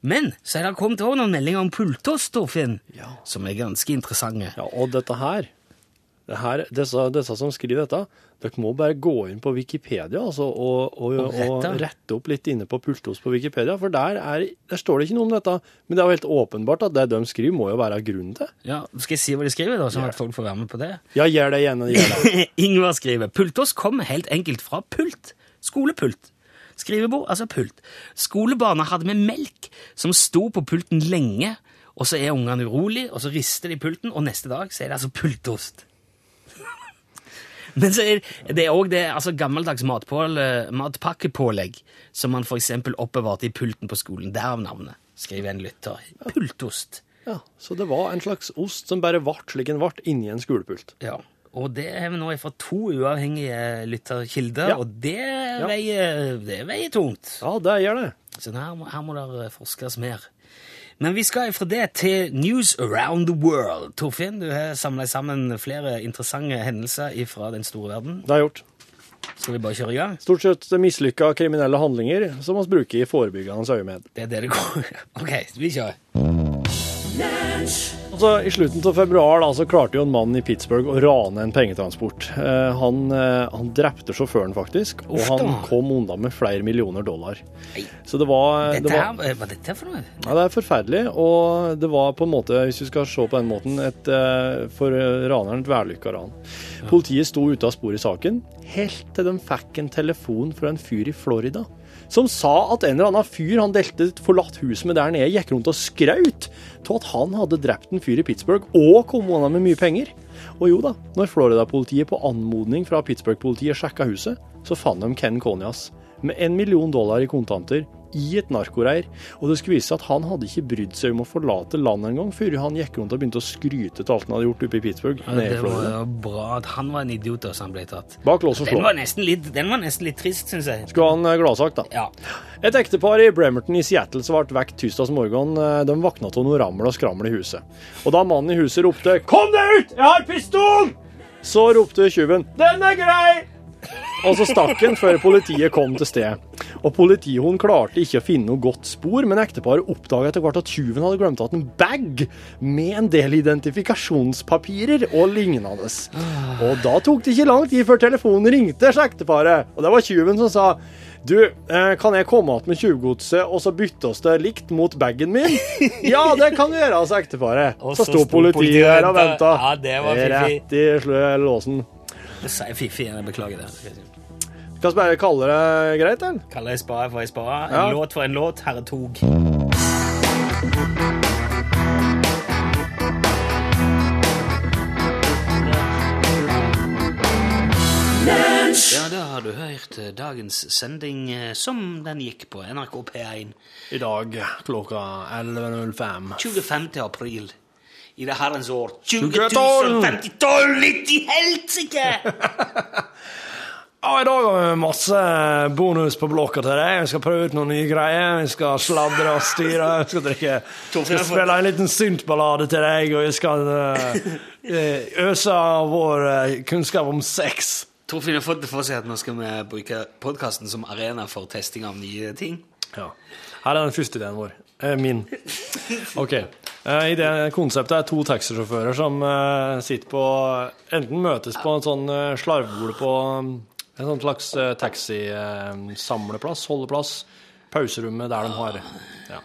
Men så er det kommet også noen meldinger om pultost, Torfinn, Ja. som er ganske interessante. Ja, og dette her, her disse, disse som skriver dette, dere må bare gå inn på Wikipedia altså, og, og, Og og, rette. rette. opp litt inne på Pultos på Wikipedia, for der, er, der står det ikke noe om dette. Men det er jo helt åpenbart at det de skriver, må jo være grunnen til. Ja, Skal jeg si hva de skriver, da, sånn at folk får være med på det? Ja, gjør det igjen. Gjør det. Ingvar skriver Pultost kommer helt enkelt fra pult. Skolepult. Skrivebord, altså pult. Skolebarna hadde med melk som sto på pulten lenge, og så er ungene urolig, og så rister de pulten, og neste dag så er det altså pultost. Men så er det er òg det altså gammeldags matpål, matpakkepålegg som man f.eks. oppbevarte i pulten på skolen. Derav navnet, skriver en lytter. Pultost. Ja, så det var en slags ost som bare ble slik den ble inni en skolepult. Ja, og det har vi nå fra to uavhengige lytterkilder, Ja. og det, veier, det veier tungt. Ja, det gjør det. Så her her må det forskes mer. Men vi skal fra det til News Around the World. Torfinn, du har samla sammen flere interessante hendelser fra den store verden. Det er gjort. Skal vi bare kjøre i gang? Stort sett mislykka kriminelle handlinger som vi bruker i forebyggende øyemed. Det er det det går Ok, vi kjører. Altså, I slutten av februar da, så klarte jo en mann i Pittsburgh å rane en pengetransport. Eh, han, eh, han drepte sjåføren, faktisk, og Uff han kom unna med flere millioner dollar. Nei. Så det var, det var hva er dette for noe? ja, Det er forferdelig, og det var på en måte, hvis vi skal se på den måten, et, eh, for eh, raneren et vellykka ran. Politiet sto ute av sporet i saken, helt til de fikk en telefon fra en fyr i Florida. Som sa at en eller annen fyr han delte et forlatt hus med der nede, gikk rundt og skraut til at han hadde drept en fyr i Pittsburgh og kom unna med mye penger. Og jo da, når Florida-politiet på anmodning fra Pittsburgh-politiet sjekka huset, så fant de Ken Konyas med en million dollar i kontanter i et narkoreir. Og det skulle vise seg at han hadde ikke brydd seg om å forlate landet engang før han gikk rundt og begynte å skryte til alt han hadde gjort oppe i Pittsburgh. Ja, Det var var bra at han var en idiot da, han ble tatt. Bak lås og Den slå. var nesten litt, den var nesten litt trist, syns jeg. Skulle han eh, da. Ja. Et ektepar i Bremerton i Seattle som ble vekket tirsdag morgen, eh, de våkna av noe rammel og skrammel i huset. Og da mannen i huset ropte 'Kom deg ut! Jeg har pistol!' Så ropte tjuven 'Den er grei!' Og så stakk han før politiet kom til stedet. Og politihunden klarte ikke å finne noe godt spor, men ekteparet oppdaga etter hvert at tjuven hadde glemt at en bag med en del identifikasjonspapirer og lignende. Og da tok det ikke lang tid før telefonen ringte, til ekteparet. Og det var tjuven som sa du, eh, kan jeg komme igjen med tjuvgodset, og så bytte oss det likt mot bagen min? Ja, det kan du gjøre, sa ekteparet. Så så sto politiet der og venta. Ja, det var fiffig. Rett i låsen. Det sier fiffig, jeg beklager det. Skal vi bare kalle det greit, eller? Kaller jeg spade for ei spade. En Ja. låt for en låt. Herre tog. Ja, da har du hørt eh, dagens sending eh, som den gikk på NRK P1 I dag klokka 11.05. 25. april i det herrens år 2012. 2052! Litt i helsike! Ja, I dag har vi masse bonus på blokka til deg. Vi skal prøve ut noen nye greier. Vi skal sladre og styre. Vi skal drikke Vi skal spille en liten syntballade til deg, og vi skal eh, øse av vår eh, kunnskap om sex. Torfinn har fått det for seg at nå skal vi bruke podkasten som arena for testing av nye ting. Ja. Her er den første ideen vår. Min. OK. Eh, i det konseptet er to taxisjåfører som eh, sitter på Enten møtes på en sånn uh, slarvbord på en sånn slags uh, taxisamleplass, holdeplass. Pauserommet der de har ja.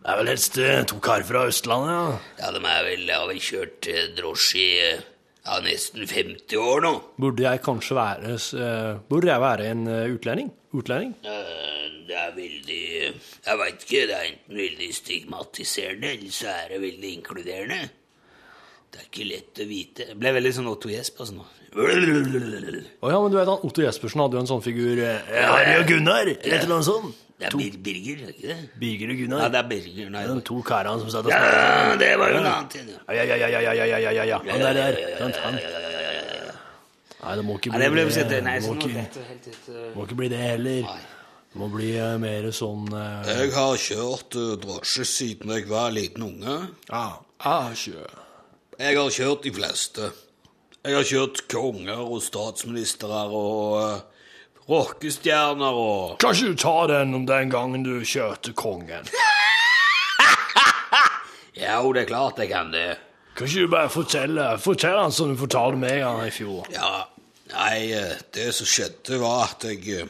Det er vel helst eh, to karer fra Østlandet, ja. Ja, de er vel, har vel kjørt eh, drosje i eh, ja, nesten 50 år nå. Burde jeg kanskje være eh, Burde jeg være en eh, utlending? Utlending? Eh, Det er veldig Jeg veit ikke, det er enten veldig stigmatiserende, eller så er det veldig inkluderende. Det er ikke lett å vite. Det ble veldig sånn Otto Jespersen nå. Å ja, men du vet han Otto Jespersen hadde jo en sånn figur eh, Harry og Gunnar, eller et eller annet sånt. Det er to. Birger, er det ikke det? Birger og Gunnar. Ja, det er Birger. Nei, De to karene som satt og snakket. ja, det var jo en annen ting. ja. Ja, ja, ja, ja, ja, ja, ja, ja, ja. Han der der. Han, han. Nei, det må ikke Ja, bli det nei, Det må ikke, eh, må ikke bli det heller. Nei. Må bli eh, mer sånn eh, Jeg har kjørt eh, drosje siden jeg var liten unge. Ja, ah, sjø. Jeg har kjørt de fleste. Jeg har kjørt konger og statsministre og uh, rockestjerner og Kan ikke du ta den om den gangen du kjørte kongen? Ja, jo, det er klart jeg kan det. Kan ikke du bare fortelle Fortell han som du fortalte meg han i fjor? Ja, nei, det som skjedde, var at jeg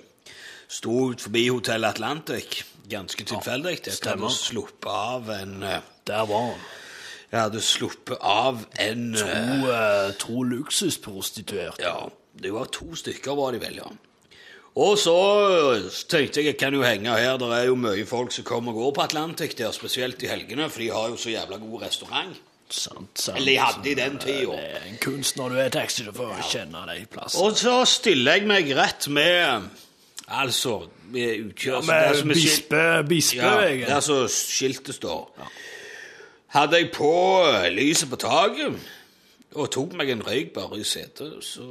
sto forbi Hotell Atlantic ganske tilfeldig. Jeg hadde sluppet av en eh, Der var han. Jeg hadde sluppet av en To, uh, to luksusprostituerte. Ja, det var to stykker var de vel, ja. Og så tenkte jeg jeg kan jo henge her, det er jo mye folk som kommer og går på Atlantic der, spesielt i helgene, for de har jo så jævla god restaurant. Sant, sant. Eller de hadde i den tida. En kunst når du er taxisjåfør ja. kjenne deg plassene. Og så stiller jeg meg rett med Altså, med ja, Med som er bispe, bispe Ja, der som skiltet står. Hadde jeg på eh, lyset på taket og tok meg en røyk bare i setet, så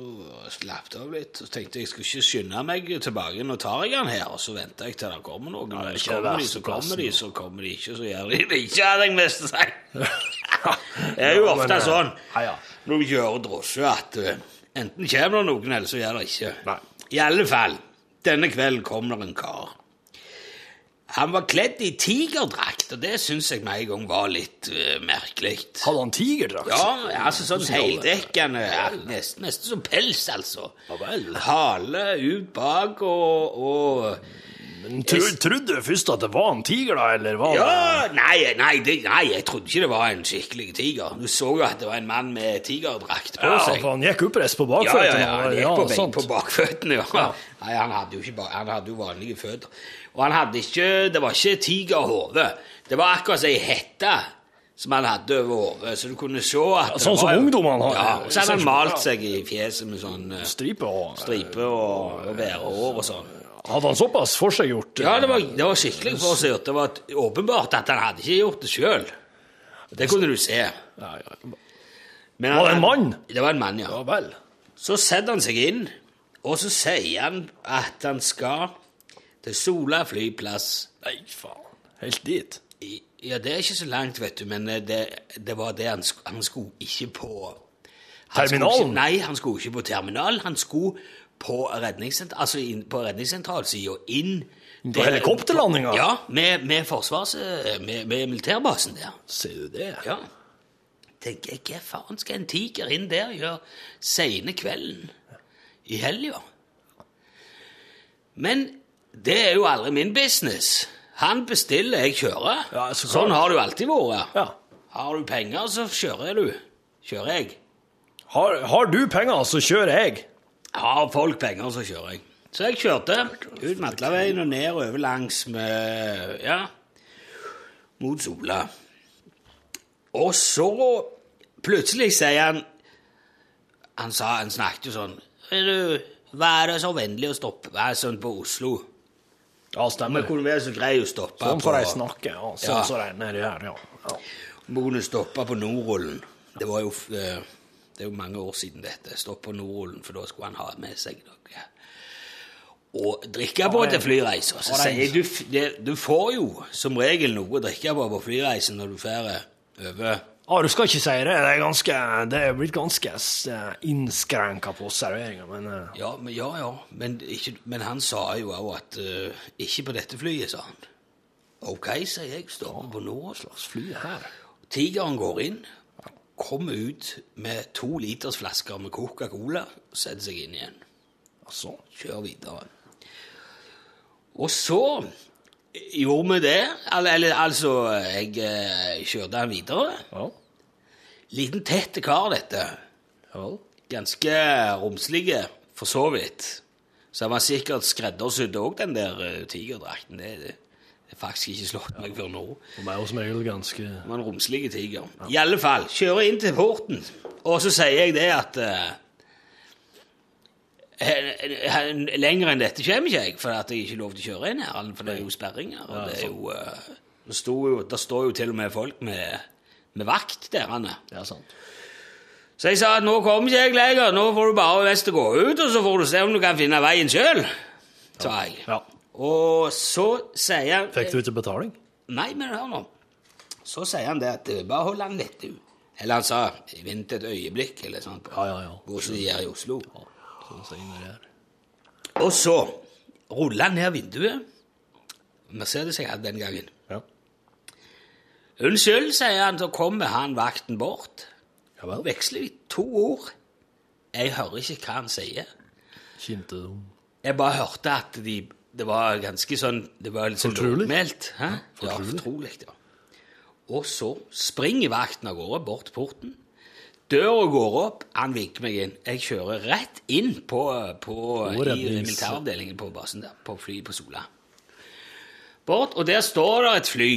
slapp det av litt. Så tenkte jeg jeg skulle ikke skynde meg tilbake. Nå tar jeg den her, og så venter jeg til det kommer noen. det ikke så kommer de, så kommer de, så kommer de ikke, så gjør de det ikke, hadde jeg mest sagt. Det er jo ofte eh, sånn ja, ja. når du kjører drosje at eh, enten kommer det noen, eller så gjør det ikke. Nei. I alle fall, denne kvelden kom det en kar. Han var kledd i tigerdrakt, og det syns jeg med en gang var litt uh, merkelig. Hadde han tigerdrakt? Ja, altså sånn heldekkende, ja, nesten, nesten som pels, altså. Hale ut bak og, og Men tro, trodde du først at det var en tiger, da, eller var Ja, nei, nei, det, nei, jeg trodde ikke det var en skikkelig tiger. Du så jo at det var en mann med tigerdrakt det på Ja, seg. for han gikk oppreist på Ja, ja, bakføttene. ja, han og- gikk på, på bakføttene, ja. Ja. Nei, han hadde jo ikke han hadde jo vanlige føtter. Og han hadde ikke, det var ikke tigerhode. Det var akkurat som ei hette som han hadde over hodet, så du kunne se at det sånn som var jo- ungdommene har. Ja, og så hadde han malt seg i fjeset med sånn eh, Stripe og stripe og, og værhår og sånn. Hadde han såpass forseggjort? Ja, det var, det var skikkelig forseggjort. Det var åpenbart at han hadde ikke gjort det sjøl. Det kunne du se. Ja, ja. Men Var det en mann? Det var en mann, ja. Ja vel. Så setter han seg inn, og så sier han at han skal til Sola flyplass. Nei, faen. Helt dit. I- Ja, det er ikke så langt, vet du, men det, det var det han, han skulle ikke på han skulle Terminalen? Ikke, nei, han skulle ikke på terminalen. Han skulle på redningssentral, altså inn på redningssentralsida, inn På helikopterlandinga? Ja, med, med forsvars... eh, Med, med militærbasen der. Ser du det? Ja. Tenker jeg, hva faen skal en tiger inn der gjøre seine kvelden i helga? Men det er jo aldri min business. Han bestiller, jeg kjører. Ja, så sånn har det jo alltid vært. Ja. Har du penger, så kjører du. Kjører jeg. Har, har du penger, så kjører jeg. Har folk penger, så kjører jeg. Så jeg kjørte ut Matlaveien og ned og over langs med Ja, mot Sola. Og så plutselig sier han Han sa, han snakket jo sånn «Er du, Vær så vennlig å stoppe Vær sånn på Oslo. Ja, Vi stemmer. kunne være så grei å stoppe Sånn får de snakke. Ja, sånn som de nedi her, ja. ja. Vi kunne stoppe på Nordrullen. Det var jo eh, Det er jo mange år siden dette. Stopp på Nordrullen, for da skulle han ha med seg noe. Og drikke på til flyreiser. Så sier du, det, du får jo som regel noe å drikke på på flyreisen når du drar over Ja, du skal ikke si det. Det er, ganske, det er blitt ganske innskrenka på serveringa, men eh, Ja, men, ja, ja. Men, ikke, men han sa jo òg at uh, Ikke på dette flyet, sa han. OK, sier jeg. Stopper på Nordoslo. flyet her Tigeren går inn, kommer ut med to liters flasker med Coca-Cola, og setter seg inn igjen. Altså. kjør videre. Og så gjorde vi det. Eller, eller altså, jeg eh, kjørte han videre. Ja. Liten, tett kar, dette. Ja. Ganske romslige, for så vidt. Så han var sikkert skreddersydd òg, den der uh, tigerdrakten. Det, er det faktisk ikke slått meg før nå. De er jo som regel ganske Men romslige tiger. Ja. I alle fall, kjører inn til porten, og så sier jeg det at he- Lenger enn dette kommer ikke jeg, for at jeg ikke lov til å kjøre inn her. For det er jo sperringer. Og det, er jo, uh, det, jo, det står jo til og med folk med, med vakt der. Anne. Ja, sant. Så jeg sa at nå kommer ikke jeg lenger, nå får du bare mest gå ut, og så får du se om du kan finne veien sjøl, sa jeg. Ja. Og så sier han Fikk du ikke betaling? Nei, men hør nå. Så sier han det at eh, bare hold han litt, du. Eller han sa vent et øyeblikk, eller sånn. Ja, ja, ja. Hvor som de er i Oslo. Sånn sier det her. Og så ruller han ned vinduet. Mercedes jeg hadde den gangen. Ja. Unnskyld, sier han, så kommer han vakten bort. Ja vel. Veksler vi to ord. Jeg hører ikke hva han sier. Kjente du Jeg bare hørte at de, det var ganske sånn Det var litt sånn lågmælt. Ja, fortrolig. Ja, Ja. Og så springer vakten av gårde bort porten. Døra går opp, han vinker meg inn. Jeg kjører rett inn på, på, i militæravdelingen på basen der, på flyet på Sola. Bort, og der står det et fly.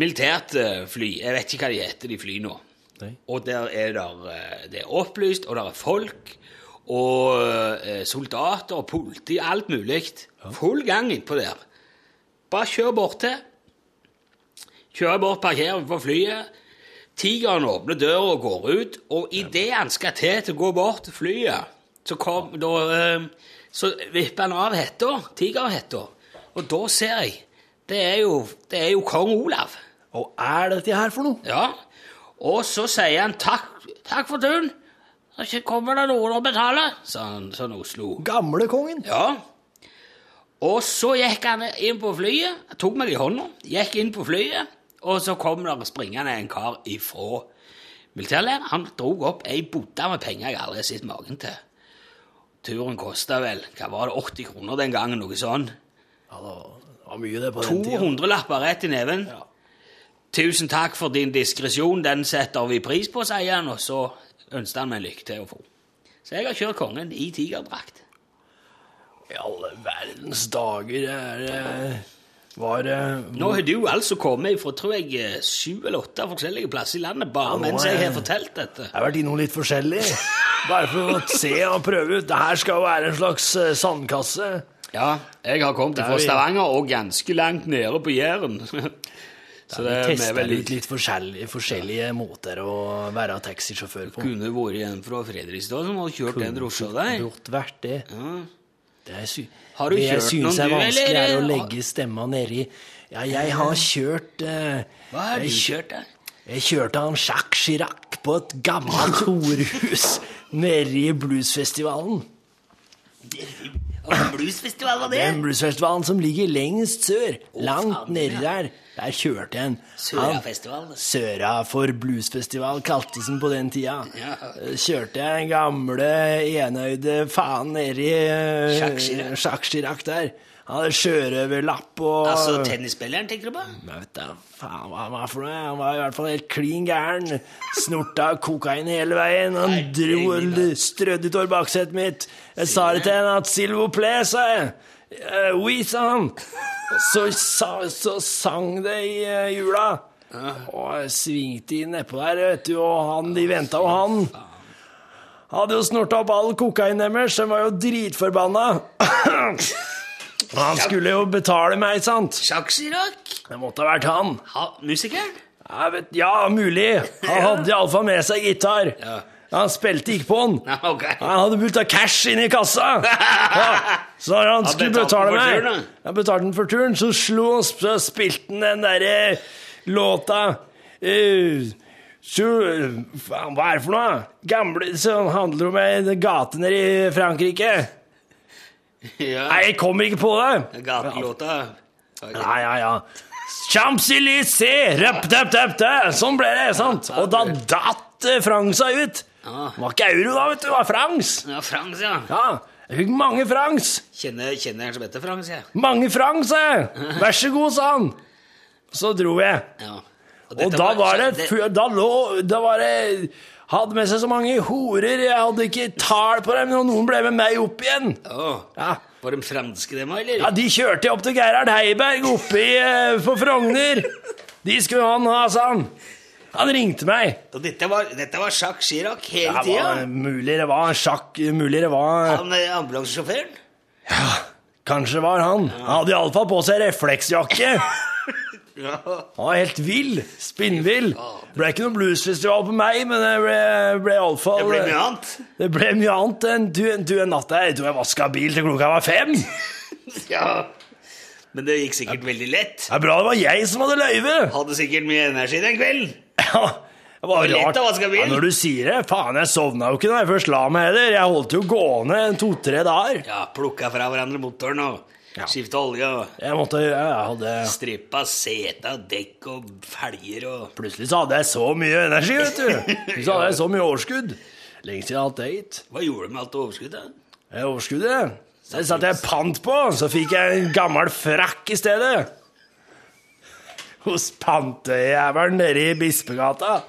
Militært eh, fly. Jeg vet ikke hva de heter, de fly nå. Nei. Og der er der, eh, det er opplyst, og der er folk, og eh, soldater og politi, alt mulig. Full gang innpå der. Bare kjør bort til. Kjører bort, parkerer på flyet. Tigeren åpner døra og går ut, og idet han skal til til å gå bort til flyet, så, kom, da, eh, så vipper han av hetta, tigerhetta, og da ser jeg Det er jo, det er jo kong Olav. Og er dette her for noe? Ja, og så sier han takk, takk for turen. Så kommer det noen å betale, sa han sånn Oslo. Gamlekongen? Ja. Og så gikk han inn på flyet, tok meg i hånda, gikk inn på flyet, og så kom der springende en kar ifra militærleiren. Han drog opp ei bodde med penger jeg aldri har sett magen til. Turen kosta vel hva var det, 80 kroner den gangen, noe sånn. Ja, det var, mye det på den tida. 200 lapper rett i neven. Tusen takk for din diskresjon, den setter vi pris på, sier han, og så ønsket han meg lykke til å få. Så jeg har kjørt kongen i tigerdrakt. I alle verdens dager er det Var det Nå har du altså kommet fra, tror jeg, sju syv eller åtte forskjellige plasser i landet, bare Ja, mens jeg jeg- har fortalt dette. Jeg har vært innom litt forskjellig. Bare for å se og prøve ut. Det her skal være en slags eh, sandkasse. Ja, jeg har kommet fra Stavanger og ganske langt nede på Jæren. Så Vi det er tester ut litt forskjellige, forskjellige måter å være taxisjåfør på. Kunne vært en fra Fredrikstad som hadde kjørt den drosja der. Godt vært det. Det er sy Har du det jeg kjørt noen, er vanskelig, er å legge stemma nedi Ja, jeg har kjørt eh, Hva har du kjørt da? Jeg kjørte han Jacques Chirac på et gammelt horehus nede i bluesfestivalen. Bluesfestival var Den bluesfestivalen som ligger lengst sør, langt nedi der. Der kjørte jeg en. Sørafestival. Søra for bluesfestival kaltes den på den tida. Ja. Eh, Kjørte jeg en gamle enøyde faen nedi eh, Jacques Chirac. Der. Han hadde sjørøverlapp og Altså tennisspilleren, tenker du på? Jeg vet da faen hva han var for noe. Han var i hvert fall helt klin gæren. Snorta kokain hele veien. Han dro strødde utover baksetet mitt. Jeg sa det til henne at 'Silvo ple', sa jeg. Eh, Oui, sa han. Så, sa, så sang det i uh, jula. Og svingte inn nedpå der, vet du, og han, de venta jo han. Hadde jo snorta opp all kokainen deres, så de var jo dritforbanna. Han skulle jo betale meg, sant? Jacques Chirac? Det måtte ha vært han. Ha, musikeren? Vet, ja, mulig. Han hadde iallfall med seg gitar. Ja. Han spilte ikke på den. Okay. ok. Han hadde putta cash inn i kassa. Ja. Så når han skulle betale meg Han? Jeg betalte den for turen, så slo han så spilte han den derre låta eh, så, faen, Hva er det for noe? Gamle Som handler om ei gate nede i Frankrike. Ja. Nei, jeg kommer ikke på det. Gatelåta. Ja, ja, ja. Champs-Élysées! Sånn ble det, sant? Og da datt Frank seg ut. Det var ikke euro da, vet du. Det var frangs. Ja, Frans, ja. Ja, jeg fikk mange frangs. Kjenner, kjenner en som heter Frans, jeg. Mange frangs, jeg. Vær så god, sa han. Så dro jeg. Ja. Og og da var det, det- da lå, da var det Hadde med seg så mange horer, jeg hadde ikke tall på dem, og noen ble med meg opp igjen. Å, Ja, Var de franske, dem, eller? ja de kjørte jeg opp til Gerhard Heiberg oppe i, eh, på Frogner. De skulle han ha, sa han. Han ringte meg. Og dette var, dette var Jacques Chirac hele Det tida? mulig det var sjakk, mulig det var Han er ambulansesjåføren? Kanskje det var han. Han hadde iallfall på seg refleksjakke. Ja. Han var helt vill. Spinnvill. Det ble ikke noen bluesfestival på meg, men det ble, ble iallfall Det ble mye annet. Det ble mye annet enn du, du en natt der. Jeg tror jeg vaska bil til klokka var fem. Ja. Men det gikk sikkert veldig lett. Det er bra det var jeg som hadde løyve. Hadde sikkert mye energi den kvelden. Ja, det var Det var lett rart. Ja, når du sier det, faen, jeg sovna jo ikke når jeg først la meg heller. Jeg holdt jo gående to-tre dager. Ja, Plukka fra hverandre motoren og Ja. skifta olje og Jeg måtte, jeg hadde strippa seta, dekk og felger og Plutselig så hadde jeg så mye energi, vet du. Plutselig så hadde jeg så mye overskudd. Lenge siden jeg har hatt det. Hva gjorde du med alt overskuddet? Det overskuddet det satte jeg pant på, så fikk jeg en gammel frakk i stedet. Hos pantejævelen nede i Bispegata.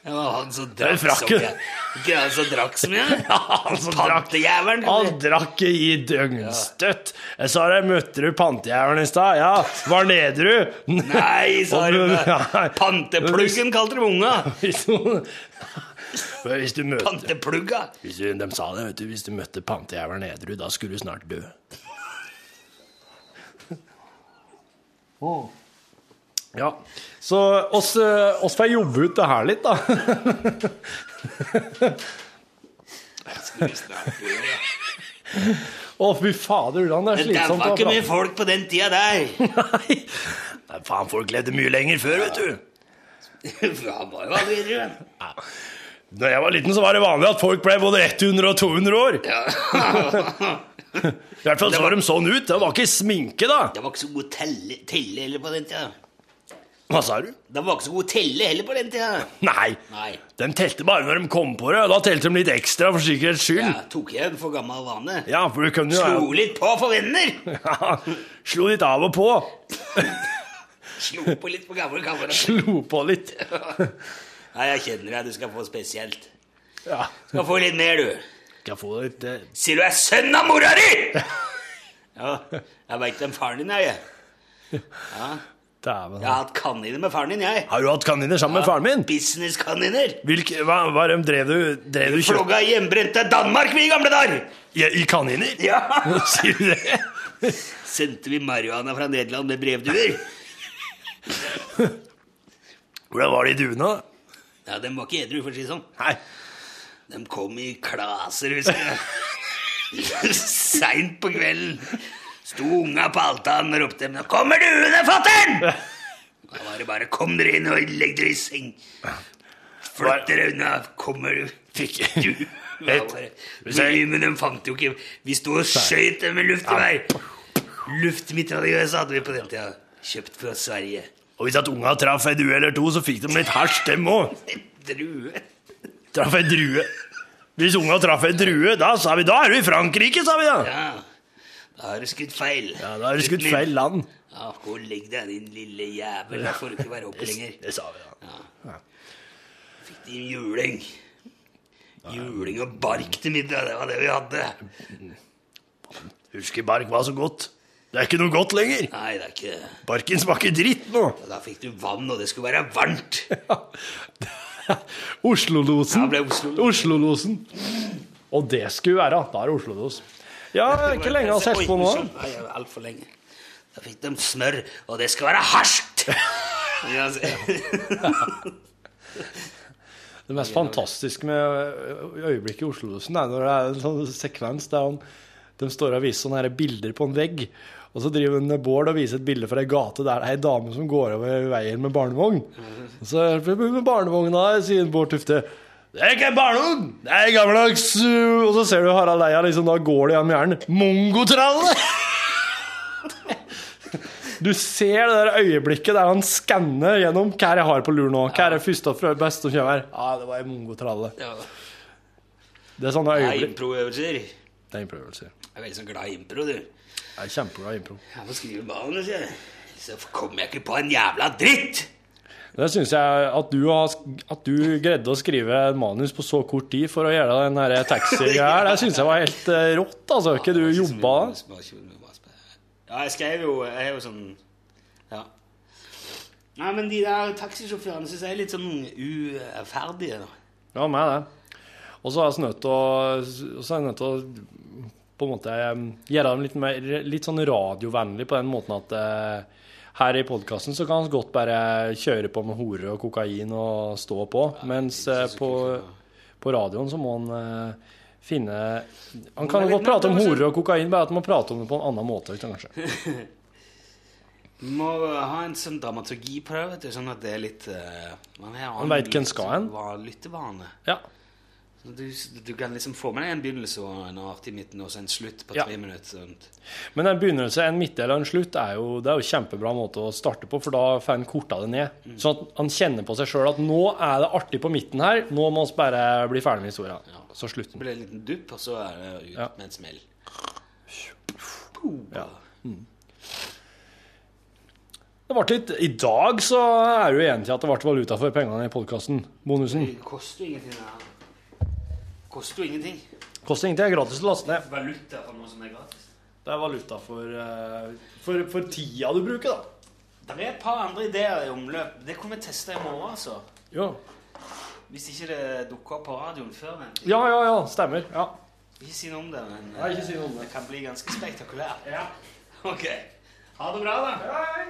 Det var han som drakk så jeg. mye. Ikke han som drakk så mye? Ja, han som? Pantejævelen. Han drakk i døgnstøtt. Jeg sa det, møtte du pantejævelen i stad? Ja. Var nede du? Nei, sa du. Pantepluggen kalte de unga. Hvis du- møter Panteplugga. hvis du, De sa det, vet du. Hvis du møtte pantejævelen edru, da skulle du snart dø. Ja, så oss, eh, oss får jobbe ut det her litt, da. Å, fy fader, det er Det var ikke mye folk på den tida der. Nei. Nei, faen, folk levde mye lenger før, vet du. Han var jo aldri. Da jeg var liten, så var det vanlig at folk ble både 100 og 200 år. I hvert fall så var de sånn ut. Det var ikke sminke, da. Det var ikke så god telle, telle på den tida. Hva sa du? De var ikke så gode å telle heller på den tida. Nei. Nei. De telte bare når de kom på det. Da telte de litt ekstra for sikkerhets skyld. Ja, tok jeg for gammel vane. Ja, for du kunne jo Slo litt på for venner. ja, Slo litt av og på. Slo på litt på gamle kamerater. Slo på litt. Nei, jeg kjenner deg. Du skal få spesielt. Ja. Skal få litt mer, du. Skal få litt Uh... Sier du er sønn av mora di?! Ja, jeg veit hvem faren din er, jeg. Ja. Dæven. Jeg har hatt kaniner med faren din, jeg. Har du hatt kaniner sammen med faren min? Businesskaniner. Hvilke, hva, hva er dem drev du, drev du kjøpt Flogga hjemmebrent til Danmark vi i gamle dager! i, i kaniner? Ja. Sier du det? Sendte vi marihuana fra Nederland med brevduer? Hvordan var de duene? da? Ja, de var ikke edru, for å si det sånn. Nei. De kom i klaser, husker jeg. Seint på kvelden. Sto unga på altanen og ropte 'Nå kommer duene, fatter'n!' Da var det bare 'Kom dere inn og legg dere i seng'. Flytt dere unna, kommer du. Fikk Du? Vi, men de fant jo ikke Vi sto og skøyt dem med luftgevær. Luftmitraljøse hadde vi på den tida. Kjøpt fra Sverige. Og hvis at unga traff ei due eller to, så fikk de litt hasj, dem òg. Drue. Traff ei drue. Hvis unga traff ei drue, da sa vi da er du i Frankrike, sa vi da. Ja, da har du skutt feil. Ja, da har du skutt feil land. Ja, Gå og legg deg, din lille jævel. Da får du ikke være oppe lenger. Det sa vi da. Fikk din juling. Juling og bark til middag, det var det vi hadde. Husker bark var så godt. Det er ikke noe godt lenger. Nei, det er ikke Barken smaker dritt nå. Da fikk du vann, og det skulle være varmt. Oslo-losen. Ja, Oslo-losen. Oslo-losen. Og det skulle være. Da er det Oslo-los. Ja, ikke lenge har sett på nå. Nei, altfor lenge. Da fikk de smør, og det skal være harskt. Det mest fantastiske med øyeblikket i Oslo-losen er når det er en sånn sekvens der han, de står og viser sånne her bilder på en vegg. Og så driver hun Bård og viser et bilde fra ei gate der det er ei dame som går over veien med barnevogn. Og så er det med barnevogna, sier Bård Tufte. Det er ikke barnevogn! Det er gammeldags uh, Og så ser du Harald Eia, liksom, da går det gjennom hjernen. Mongotralle! Du ser det der øyeblikket der han skanner gjennom hva jeg har på lur nå. Hva er det første og beste som kommer? Ja, det var en mongotralle. Ja, Det er sånne det er øyeblikk. improøvelser. Det er improøvelser. Jeg er veldig sånn glad i impro, du. Jeg er kjempeglad i impro. Jeg må skrive manus, jeg. Så kommer jeg ikke på en jævla dritt! Det syns jeg at du, har, at du greide å skrive en manus på så kort tid for å gjøre den taxi-greia her, det syns jeg var helt eh, rått, altså. Ikke du jobba Ja, jeg skrev jo Jeg er jo sånn Ja. Nei, men de der taxisjåførene syns jeg er litt sånn uferdige. da. Ja, med det. Og så er jeg nødt til å, og så er jeg nødt til å på en måte eh, gjøre dem litt, mer, litt sånn radiovennlig på den måten at eh, her i podkasten så kan han godt bare kjøre på med horer og kokain og stå på, mens eh, på, på radioen så må han uh, finne Han kan godt prate om hore horer og kokain, bare at han må prate om det på en annen måte, kanskje. Du må ha en sånn dramaturgi på det, vet du, sånn at det er litt uh, Man, Man vet hvem skal hen. Lyttevane. Ja. Du, du kan liksom få med deg en begynnelse og en artig midten og så en slutt på Ja. tre minutter. Sånt. Men en begynnelse, en midtdel og en slutt er jo, det er jo kjempebra måte å starte på, for da får en korta det ned. Sånn at han kjenner på seg sjøl at nå er det artig på midten her, nå må vi bare bli ferdig med historien. Så Så slutten. blir det en liten dupp, og så er det ut Ja. med en smell. Ja. Mm. Det ble litt, I dag så er du enig til at det ble valuta for pengene i podkasten, bonusen. Det koster ingenting. her. Koster jo ingenting. Koster ingenting, det er gratis å laste ned. Valuta for noe som er gratis. Det er valuta for, eh, for, for tida du bruker, da. Det er et par andre ideer i omløp. Det kunne vi teste i morgen, altså. Jo. Hvis ikke det dukker opp på radioen før. Men. Ja, ja, ja, stemmer. Ja. Ikke si noe om det, men Nei, ikke si noe om det. det kan bli ganske spektakulært. Ja. Ok. Ha det bra, da. Hei.